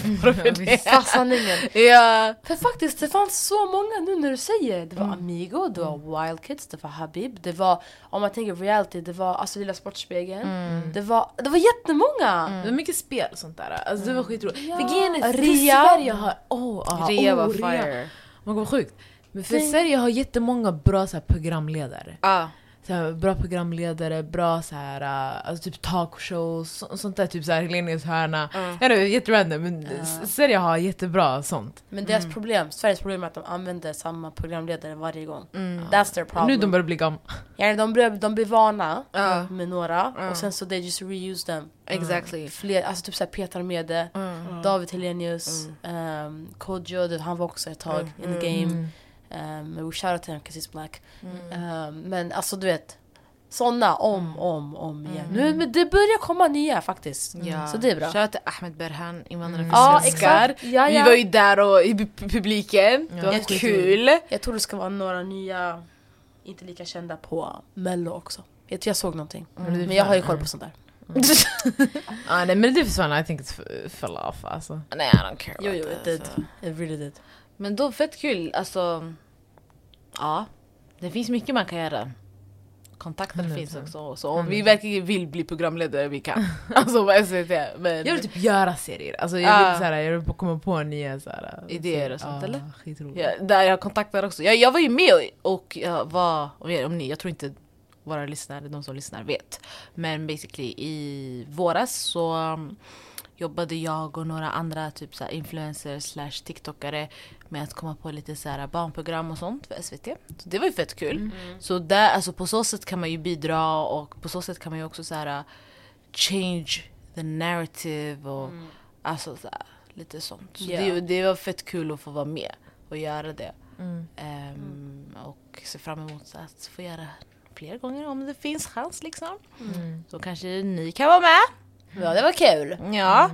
Sanningen. Ja. För faktiskt, det fanns så många nu när du säger. Det var Mm. Amigo, det var Wild Kids, det var Habib, det var, om man tänker reality, det var alltså Lilla Sportspegeln. Mm. Det var, det var jättemånga! Det var mycket spel och sånt där. Alltså det var skitroligt. Ja. För grejen är, Ria. Sverige har... Oh, Rea oh, var fire. Man vad sjukt. Men för Sverige har jättemånga bra så här, programledare. Ja. Så här, bra programledare, bra så här, uh, alltså, typ talkshows, så, sånt där. Typ så här, Helenius hörna. Ja. Jag vet, jätterandom men. S- Sverige har jättebra sånt. Men deras problem, Sveriges problem är att de använder samma programledare varje gång. Mm. That's their problem. Nu de börjar bli gamla. ja, de, blir, de blir vana Ja. med några och sen så they just reuse them. Exactly. Fler, alltså typ såhär Peter Mede, Mm. David Helenius, um, Kodjo, det- han var också ett tag Mm. in the Mm. game. Mm. Um, we shout out to him 'cause he's black. Mm. Um, men alltså du vet, såna om, om, om igen. Nu, men det börjar komma nya faktiskt. Ja. Så det är bra. Shoutout till Ahmed Berhan, invandrare Mm. för Ja svenskar. Ja, Vi ja. var ju där och, i pu- publiken, det var Ja. kul. Jag tror det ska vara några nya, inte lika kända på mello också. Jag tror jag såg någonting. Mm. Men jag har ju koll på sånt där. Ah, nej men det försvann, I think it f- fell off alltså. Nej I don't care Jo, about jo, it did. It really did. Men då fett kul, alltså. Ja, det finns mycket man kan göra. Kontakter Hundra finns också. Så om vi verkligen vill bli programledare, vi kan. alltså på SVT. Men Jag vill typ göra serier, alltså jag Ah. vill, såhär, jag vill komma på nya såhär, Idéer och sånt, ah, eller? Ja, där jag kontaktar också. Jag, jag var ju med och, och jag var, om ni, jag tror inte våra lyssnare, de som lyssnar vet. Men basically i våras så jobbade jag och några andra typ så här influencers slash tiktokare med att komma på lite så här barnprogram och sånt för SVT. Så det var ju fett kul. Så där, alltså på så sätt kan man ju bidra och på så sätt kan man ju också så här uh, change the narrative och alltså så här, lite sånt. Så Ja. det, det var fett kul att få vara med och göra det. Mm. Ehm, Och se fram emot att få göra fler gånger om det finns chans liksom. Mm. Så kanske ni kan vara med. Ja, det var kul. Ja.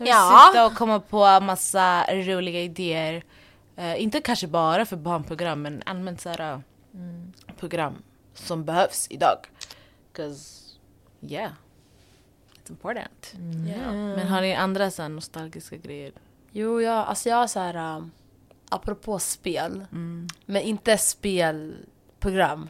Ja. Sitta och komma på massa roliga idéer. Eh, inte kanske bara för barnprogram men allmänt såhär Mm. program som behövs idag. 'Cause yeah, it's important. Ja. Men har ni andra så här nostalgiska grejer? Jo, ja, alltså jag har så här, um, apropå spel, Mm. men inte spelprogram.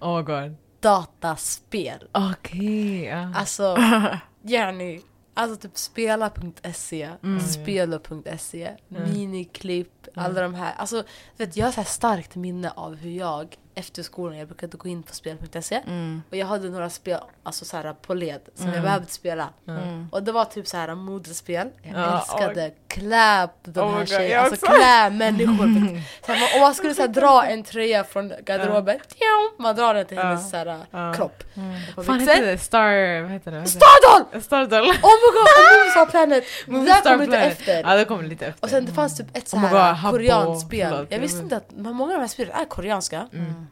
Oh my god. dataspel. Okej, ja. Alltså, yani, alltså typ spela.se, Mm. spelo.se, miniklipp, alla de här. Alltså, vet, jag har så starkt minne av hur jag efter skolan, jag brukade gå in på spel.se Mm. och jag hade några spel alltså så här, på led som jag Mm. behövde spela. Mm. Och det var typ så här modespel. Jag Ja, älskade klä de Oh här tjejerna, jag alltså klä människor. så här, man, om man skulle så här, dra en tröja från garderoben, tjong, man drar den till Ja. hennes så här, Ja. kropp. På Fan heter det? Star... Vad heter det? Stardol! Stardoll! Oh my god, och Movie Star Planet! Det där kom lite efter. Ja, det kommer lite efter. Och sen det fanns typ ett så Oh här Habbo, koreanskt spel. Jag jag visste inte att många av de här spelen är koreanska. Mm.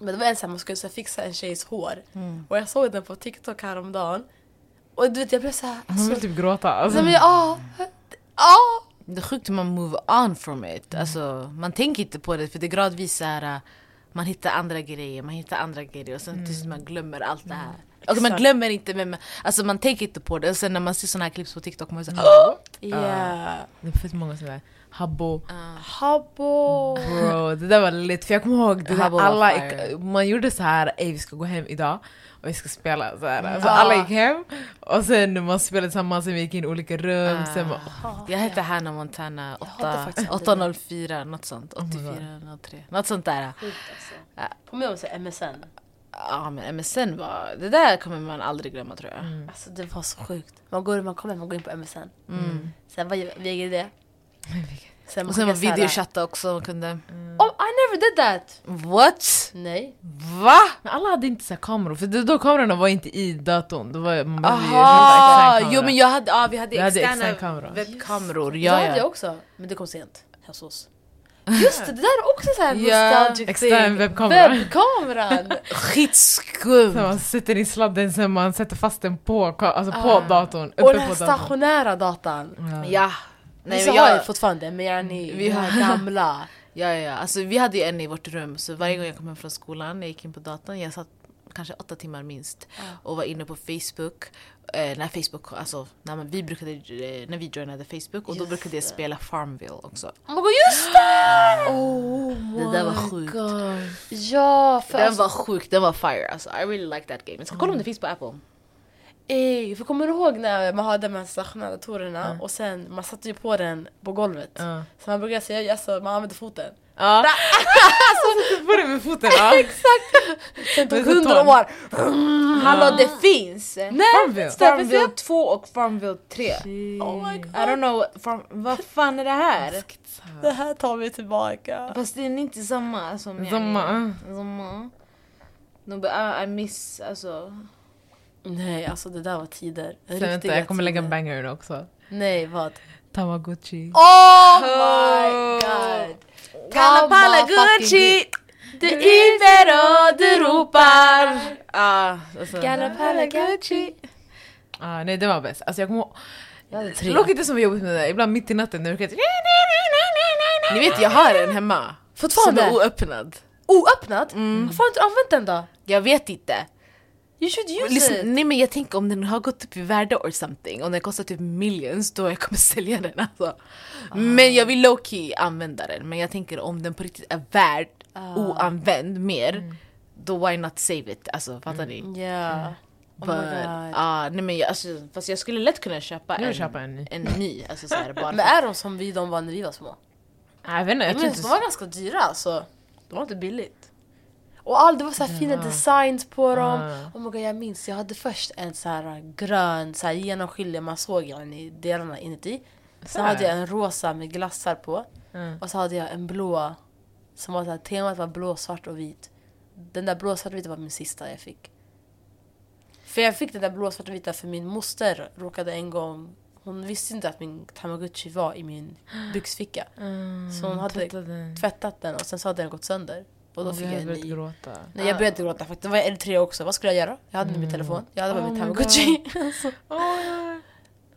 Men det var en sån här, man skulle så här, fixa en tjejs hår. Mm. Och jag såg den på TikTok häromdagen. Och du vet jag blev såhär, Man alltså, vill typ gråta. Alltså. Men ah, ah. Det är sjukt hur man move on from it. Alltså, man tänker inte på det för det är gradvis så här, äh, man hittar andra grejer, man hittar andra grejer och sen tills man glömmer allt det här. Alltså man Exakt. glömmer inte men man, alltså man tänker inte på det och sen när man ser såna här klipp på TikTok man säger Yeah. Det är fett många sådär. Habbo. Habbo. Bro, det där var lite för jag kommer ihåg det där, alla man gjorde så här, ey vi ska gå hem idag och vi ska spela så här. Så Ja. alla gick hem och sen man spelade tillsammans, sen vi gick in i olika rum, sen man, Jag hette Hannah Montana hade 8, faktiskt inte 804, något sånt. Oh my God. 84, 03. Något sånt där. Sjukt alltså. Om så här MSN. Ja men MSN var, det där kommer man aldrig glömma tror jag. Mm. Alltså det var så sjukt. Man går, man kommer, man går in på MSN. Mm. Sen vad VGD. Sen Och sen så här- videochatta också man kunde. Oh, I never did that! What? Nej. Va? Men alla hade inte så här kameror, för då, då kamerorna var inte i datorn. Då var, man Aha! Jo men jag hade, ja, vi hade Vi hade externa extern kamera. webbkameror. det Ja, hade jag ja. också. Men det kom sent. Hos oss. Just det, det där är också så här Ja. nostalgic Extern thing. webbkamera. Webbkameran! Skitskumt! Sen man sätter i sladden, sen man sätter fast den på, alltså på Ah. datorn, uppe Och den här på datorn. stationära datan. Ja. Ja. Nej, Vissa men har ju jag, fortfarande, men jag ni, Vi har gamla. ja, ja, alltså, vi hade ju en i vårt rum så varje gång jag kom hem från skolan, jag gick in på datorn, jag satt kanske åtta timmar minst och var inne på Facebook. Eh, när Facebook, alltså när man, vi brukade, eh, när vi joinade Facebook och då Just brukade jag spela Farmville också. Oh my god, just det! Oh Det där var sjukt. God. Ja, för Den alltså, var sjuk, den var fire alltså. I really like that game. Jag ska kolla om det finns på Apple. Ey, för kommer du ihåg när man hade de här stationära datorerna och sen man satte ju på den på golvet. Ja. Så man brukar säga alltså, man använde foten. Ja. Så får det med foten ja. Sen tog hundra år. Hallå det finns! Nej! Farmville. Farmville 2 och Farmville 3. Oh my God. I don't know, farm, vad fan är det här? Det här tar vi tillbaka. Fast det är inte samma som Samma. Samma. No, but I, I miss, alltså. Nej, alltså det där var tider. Sen vänta, jag kommer lägga en tider. banger nu också. Nej, vad? Tamagotchi. Oh my god! Det Du yver och du ropar! Ah, alltså. Kalapala Gucci. Ah, nej det var bäst. Alltså jag kommer Det låter inte som jobbigt med det. Ibland mitt i natten när du kan... Ni vet jag har en hemma. Fortfarande? Som är oöppnad. Oöppnad? Mm. Varför har du inte använt den då? Jag vet inte. You should use Listen, it. nej men jag tänker om den har gått upp i värde or something, om den kostar typ millions då jag kommer sälja den alltså. Men jag vill low key använda den, men jag tänker om den på riktigt är värd oanvänd mer, då why not save it? Alltså fattar ni? Ja. Oh my But, god. ah, nej men jag, alltså, fast jag skulle lätt kunna köpa en, köpa en ny. en ny. Alltså, så här, bara Men är de som vi de var när vi var små? Nej, jag vet inte, jag Jag tror minns, inte... de var ganska dyra alltså. De var inte billigt. Och all, det var så här fina designs på dem. Ah. Oh my god, jag minns, jag hade först en så här grön så här genomskinlig, man såg den i delarna inuti. Sen hade jag en rosa med glassar på. Mm. Och så hade jag en blå, som var så här, temat var blå, svart och vit. Den där blå, svart och vita var min sista jag fick. För jag fick den där blå, svart och vita för min moster råkade en gång hon visste inte att min tamagotchi var i min byxficka. Mm, Så hon hade tvättade. tvättat den och sen så hade den gått sönder. Och då fick jag jag en började ny. gråta. Nej jag började gråta faktiskt, det var Eritrea också. Vad skulle jag göra? Jag hade min telefon, jag hade bara Oh min my tamagotchi. Alltså. Oh,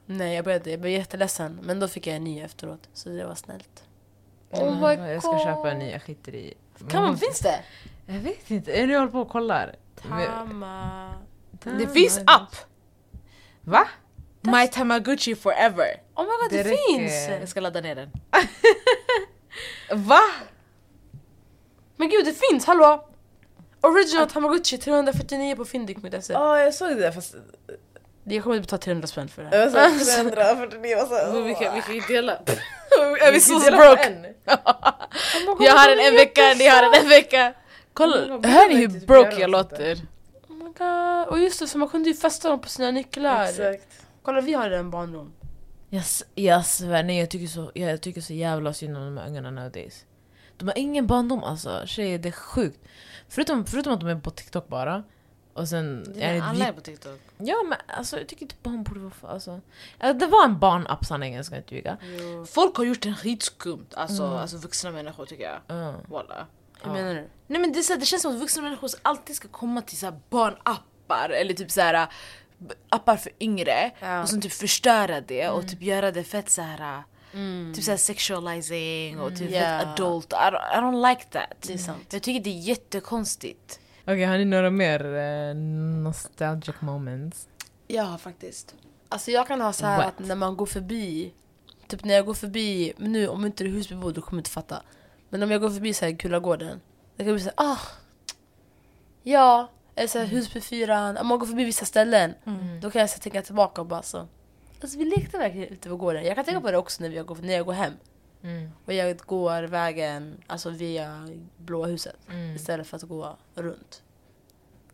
Nej jag började, jag blev jätteledsen. Men då fick jag en ny efteråt. Så det var snällt. oh my Jag ska God. köpa en ny, jag skiter i. Kan man, finns det? Jag vet inte, jag håller på och kollar. Tama... Det finns app! Va? My Tamagotchi forever. Oh my god det, Det räcker. finns! Jag ska ladda ner den. Va? Men gud det finns, hallå! Original Tamagotchi 349 på fyndik.se. Ja, jag såg det fast... Jag kommer inte betala 300 spänn för det Jag här. såg 349 och så... Vi kan, vi kan ju dela. Är vi så broke? Jag har en en vecka, ni har en en vecka. Kolla, hör ni hur broke jag låter? Oh my god. Och just det, så man kunde ju fästa dem på sina nycklar. Exakt. Kolla vi har en barndom. Jag, jag svär, nej jag tycker, så, jag, jag tycker så jävla synd om de här ungarna nowadays. De har ingen barndom alltså, tjejer det är sjukt. Förutom, förutom att de är på TikTok bara. Och sen... Vi- alla är på TikTok. Ja men alltså jag tycker inte barn borde vara för, alltså. ja, Det var en barnapp sanningen ska jag inte ljuga. Folk har gjort en skitskumt, alltså, Mm. alltså vuxna människor tycker jag. Ja. Walla. Hur Ja. menar du? Nej men det, är så här, det känns som att vuxna människor alltid ska komma till så här barnappar eller typ så här appar för yngre Ja. och som typ förstöra det och typ göra det fett så här Mm. typ så här sexualizing och typ fett adult. I don't, I don't like that. Det är sant. Jag tycker det är jättekonstigt. Okej, har ni några mer eh, nostalgic moments? Ja faktiskt. Alltså jag kan ha så här What? att när man går förbi, typ när jag går förbi, men nu om inte du är husbebo du kommer inte fatta. Men om jag går förbi så här Kulagården, det kan bli så här, ah, ja, eller så här Husbyfyran, om man går förbi vissa ställen, då kan jag så här tänka tillbaka och bara så, alltså vi lekte verkligen ute på gården. Jag kan tänka på det också när, jag går, när jag går hem. Mm. Och jag går vägen, alltså via Blåa huset, Mm. istället för att gå runt.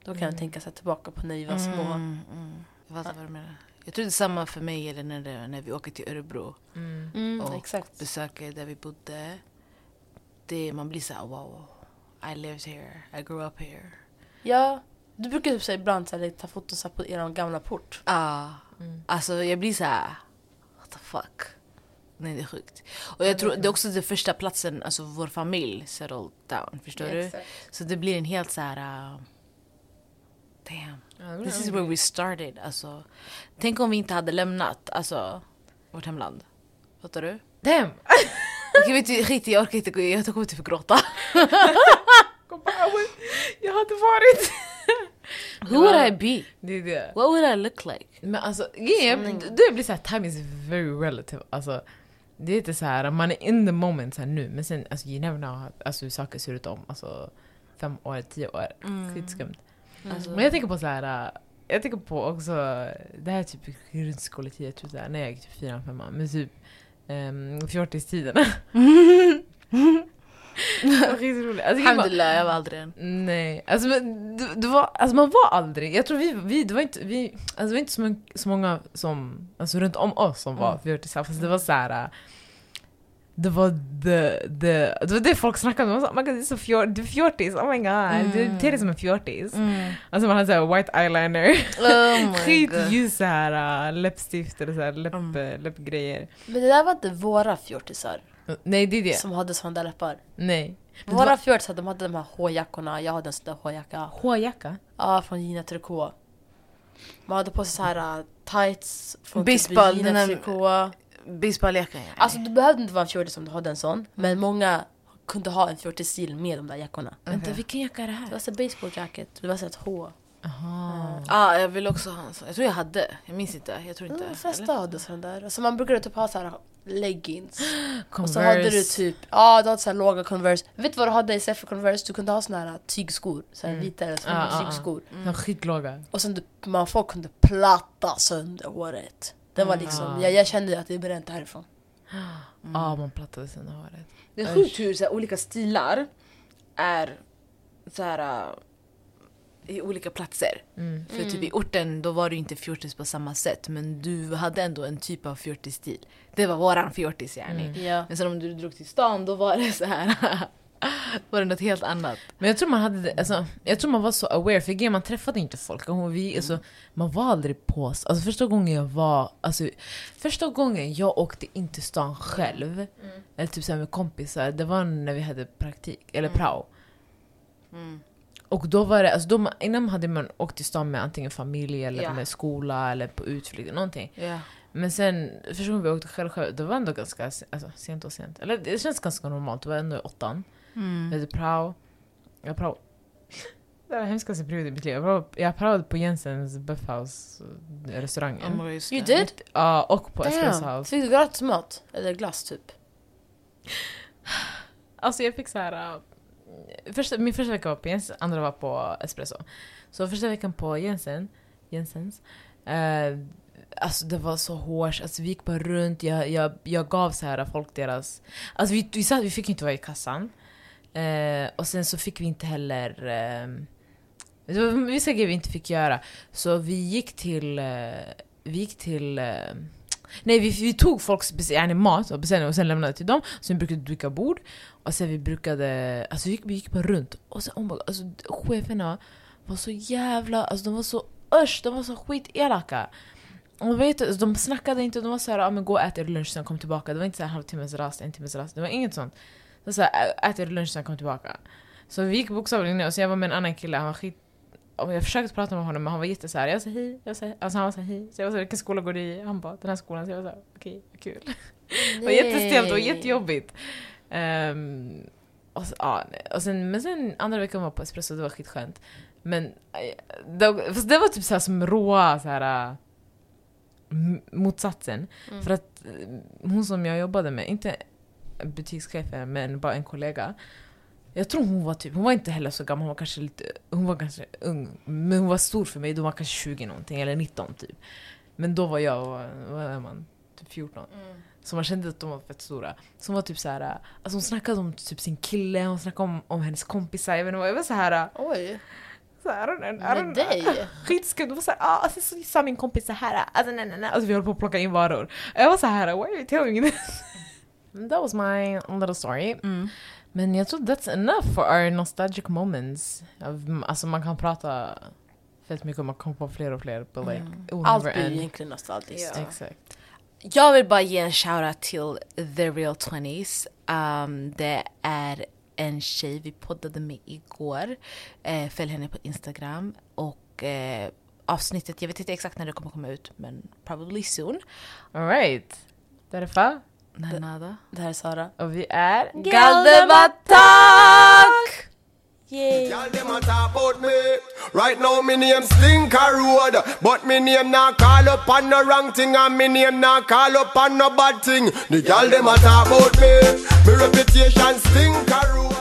Då kan jag tänka så här tillbaka på när vi var små. Mm, mm. Jag fattar vad du menar. Jag tror det är samma för mig eller när, det, när vi åker till Örebro. Mm. Mm, Och exakt. besöker där vi bodde. Det, man blir såhär wow, I lived here, I grew up here. Ja, du brukar typ så här ibland så här, ta foton så här på er gamla port. Ah, Mm. alltså jag blir så här. what the fuck. Nej det är sjukt. Och jag tror det är också den första platsen, alltså vår familj settled down, förstår du? Så det blir en helt så här. uh, damn, this is where we started. Alltså, tänk om vi inte hade lämnat alltså, vårt hemland. Fattar du? Damn! Okej vet du, skit i, jag orkar inte gå, jag kommer typ gråta. Jag hade varit... Who would I be? Det är det. What would I look like? Men alltså, är- det blir såhär, time is very relative. Alltså, det är inte så här, man är in the moment så nu, men sen alltså, you never know alltså, hur saker ser ut om alltså, fem år, tio år. Skitskumt. Alltså, Men jag tänker på så här. äh, jag tänker på också, det här är typ grundskoletid, typ så här, när jag gick typ fyran, femman, men typ um, fjortistiderna. det var skitroligt. Alltså, grejen var- Alhamdulillah, jag var aldrig en. Nej, alltså, men, det, det var, alltså man var aldrig, jag tror vi, vi det var inte, vi, alltså, det var inte så, många, så många som, alltså runt om oss som var fjortisar, fast det var så här. äh, Det var the, the, det var det folk snackade om, man sa, "Oh my God, du är så fjor, du är fjortis, oh my god, du beter dig som en fjortis. Alltså man hade såhär white eyeliner, Oh skitljus såhär uh, läppstift eller såhär läpp, Mm. läppgrejer. Men det där var inte våra fjortisar Nej det är det, som hade sådana där läppar. nej. Det Våra var- fjortisar de hade de här hårjackorna, jag hade en sån där hårjacka. Hårjacka? Ja, från Gina Tricot. Man hade på sig så här uh, tights från Baseball, typ Gina Tricot. Baseballjackan ja. Alltså du behövde inte vara en fjortis om du hade en sån. Men många kunde ha en fjortisstil med de där jackorna. Vänta vilken jacka är det Det här? var så baseball jacket, det var så ett H. Aha. ah, jag vill också ha en sån. Jag tror jag hade, jag minns inte. Jag tror inte. De flesta hade sån där. Alltså man brukade typ ha så här leggings. Converse. Och så hade du typ, ja du hade så här låga Converse. Vet du vad du hade istället för Converse? Du kunde ha såna här tygskor. Så här Mm. vita eller Ah, ah, ah. tygskor. De skitlåga. Och sen du, man, folk kunde platta sönder håret. Det var liksom, Ah. jag, jag kände att det är bränt härifrån. Ja, man plattade sönder håret. Det är sjukt hur olika stilar är så här uh, i olika platser. Mm. För typ i orten då var du inte fjortis på samma sätt men du hade ändå en typ av fjortisstil. Det var våran fjortis yani. Mm. Ja. Men sen om du drog till stan då var det så här var det något helt annat. Men jag tror man hade alltså, jag tror man var så aware, för man träffade inte folk. Och vi, alltså, man var aldrig på Alltså första gången jag var, alltså, första gången jag åkte in till stan själv, eller typ så här med kompisar, det var när vi hade praktik, eller prao. Mm. Och då var det, alltså då, innan hade man åkt till stan med antingen familj eller Ja. med skola eller på utflykt, någonting. Ja. Men sen, första gången vi åkte själv, själv det var ändå ganska alltså, sent och sent. Eller det känns ganska normalt, det var ändå i åttan. Mm. Jag hade prao. Jag prao. Det var den hemskaste perioden i mitt liv. Jag prao- Jag praoade på Jensens Buffhouse eh, restaurangen. Oh, You did? Ja, och på Espresso Damn. House. Fick du gratis mat? Eller glass typ? Alltså jag fick så här. äh, första, min första vecka var på Jens, andra var på Espresso. Så första veckan på Jensen, Jensens, eh, alltså det var så hårt, alltså vi gick bara runt, jag, jag, jag gav så här folk deras... Alltså vi, vi, satt, vi fick inte vara i kassan. Eh, och sen så fick vi inte heller... Eh, det var vissa grejer vi inte fick göra. Så vi gick till... Eh, vi gick till... Eh, nej, vi, vi tog folks yani mat och beställning och sen lämnade till dem. Sen brukade vi duka bord. Och sen vi brukade... Alltså vi gick, vi gick bara runt. Och sen oh my God, alltså, cheferna var så jävla... Alltså de var så usch, de var så skitelaka. Och vet alltså, de snackade inte, de var såhär ah, men gå och ät er lunch sen kom tillbaka. Det var inte såhär halvtimmes rast, en timmes rast. Det var inget sånt. Det var såhär, ät er lunch sen kom tillbaka. Så vi gick bokstavligen ner och så jag var med en annan kille, han var skit... Och jag försökte prata med honom men han var jätte såhär, jag sa hej, jag sa hej. Alltså han var såhär hej. Så jag var såhär, vilken skola går du i? Han bara, den här skolan. Så jag var såhär, okej, kul. Det var jättestelt, det var jättejobbigt. Um, och, så, ja, och sen, men sen andra veckan var på espresso, det var skitskönt. Men eh, det, fast det var typ så här som råa så här, äh, m- motsatsen. Mm. För att eh, hon som jag jobbade med, inte butikschefen men bara en kollega. Jag tror hon var typ, hon var inte heller så gammal, hon var kanske lite, hon var ganska ung. Men hon var stor för mig, då var kanske 20 någonting, eller 19 typ. Men då var jag, vad är man, typ 14. Mm. Så man kände att de var fett stora. Så hon var typ så här, alltså hon snackade om typ sin kille, hon snackade om, om hennes kompisar, jag vet inte vad, jag var så här, Oj, så här, I don't I don't med dig? Skitskumt, det var såhär, ah, alltså, så sa min kompis så här, alltså nej nej nej, alltså vi höll på att plocka in varor. Jag var så här, why are you telling me this? That was my little story. Mm. Men jag tror that's enough for our nostalgic moments. Alltså man kan prata fett mycket och man kommer på fler och fler, but like, Mm. Allt blir end. egentligen nostalgiskt. Ja. Exakt. Jag vill bara ge en shoutout till The Real 20s. Um, det är en tjej vi poddade med igår. Eh, följ henne på Instagram. Och eh, avsnittet, jag vet inte exakt när det kommer komma ut, men probably soon. Alright. Därför, Nej, nada. Det här är Sara. och vi är Galdebatak! Yay! Y'all them a talk about me. Right now me name Slinker Road, but me name not call up on no wrong thing, and me name not call up on no bad thing. The y'all them a talk about me. Me reputation Slinker Road.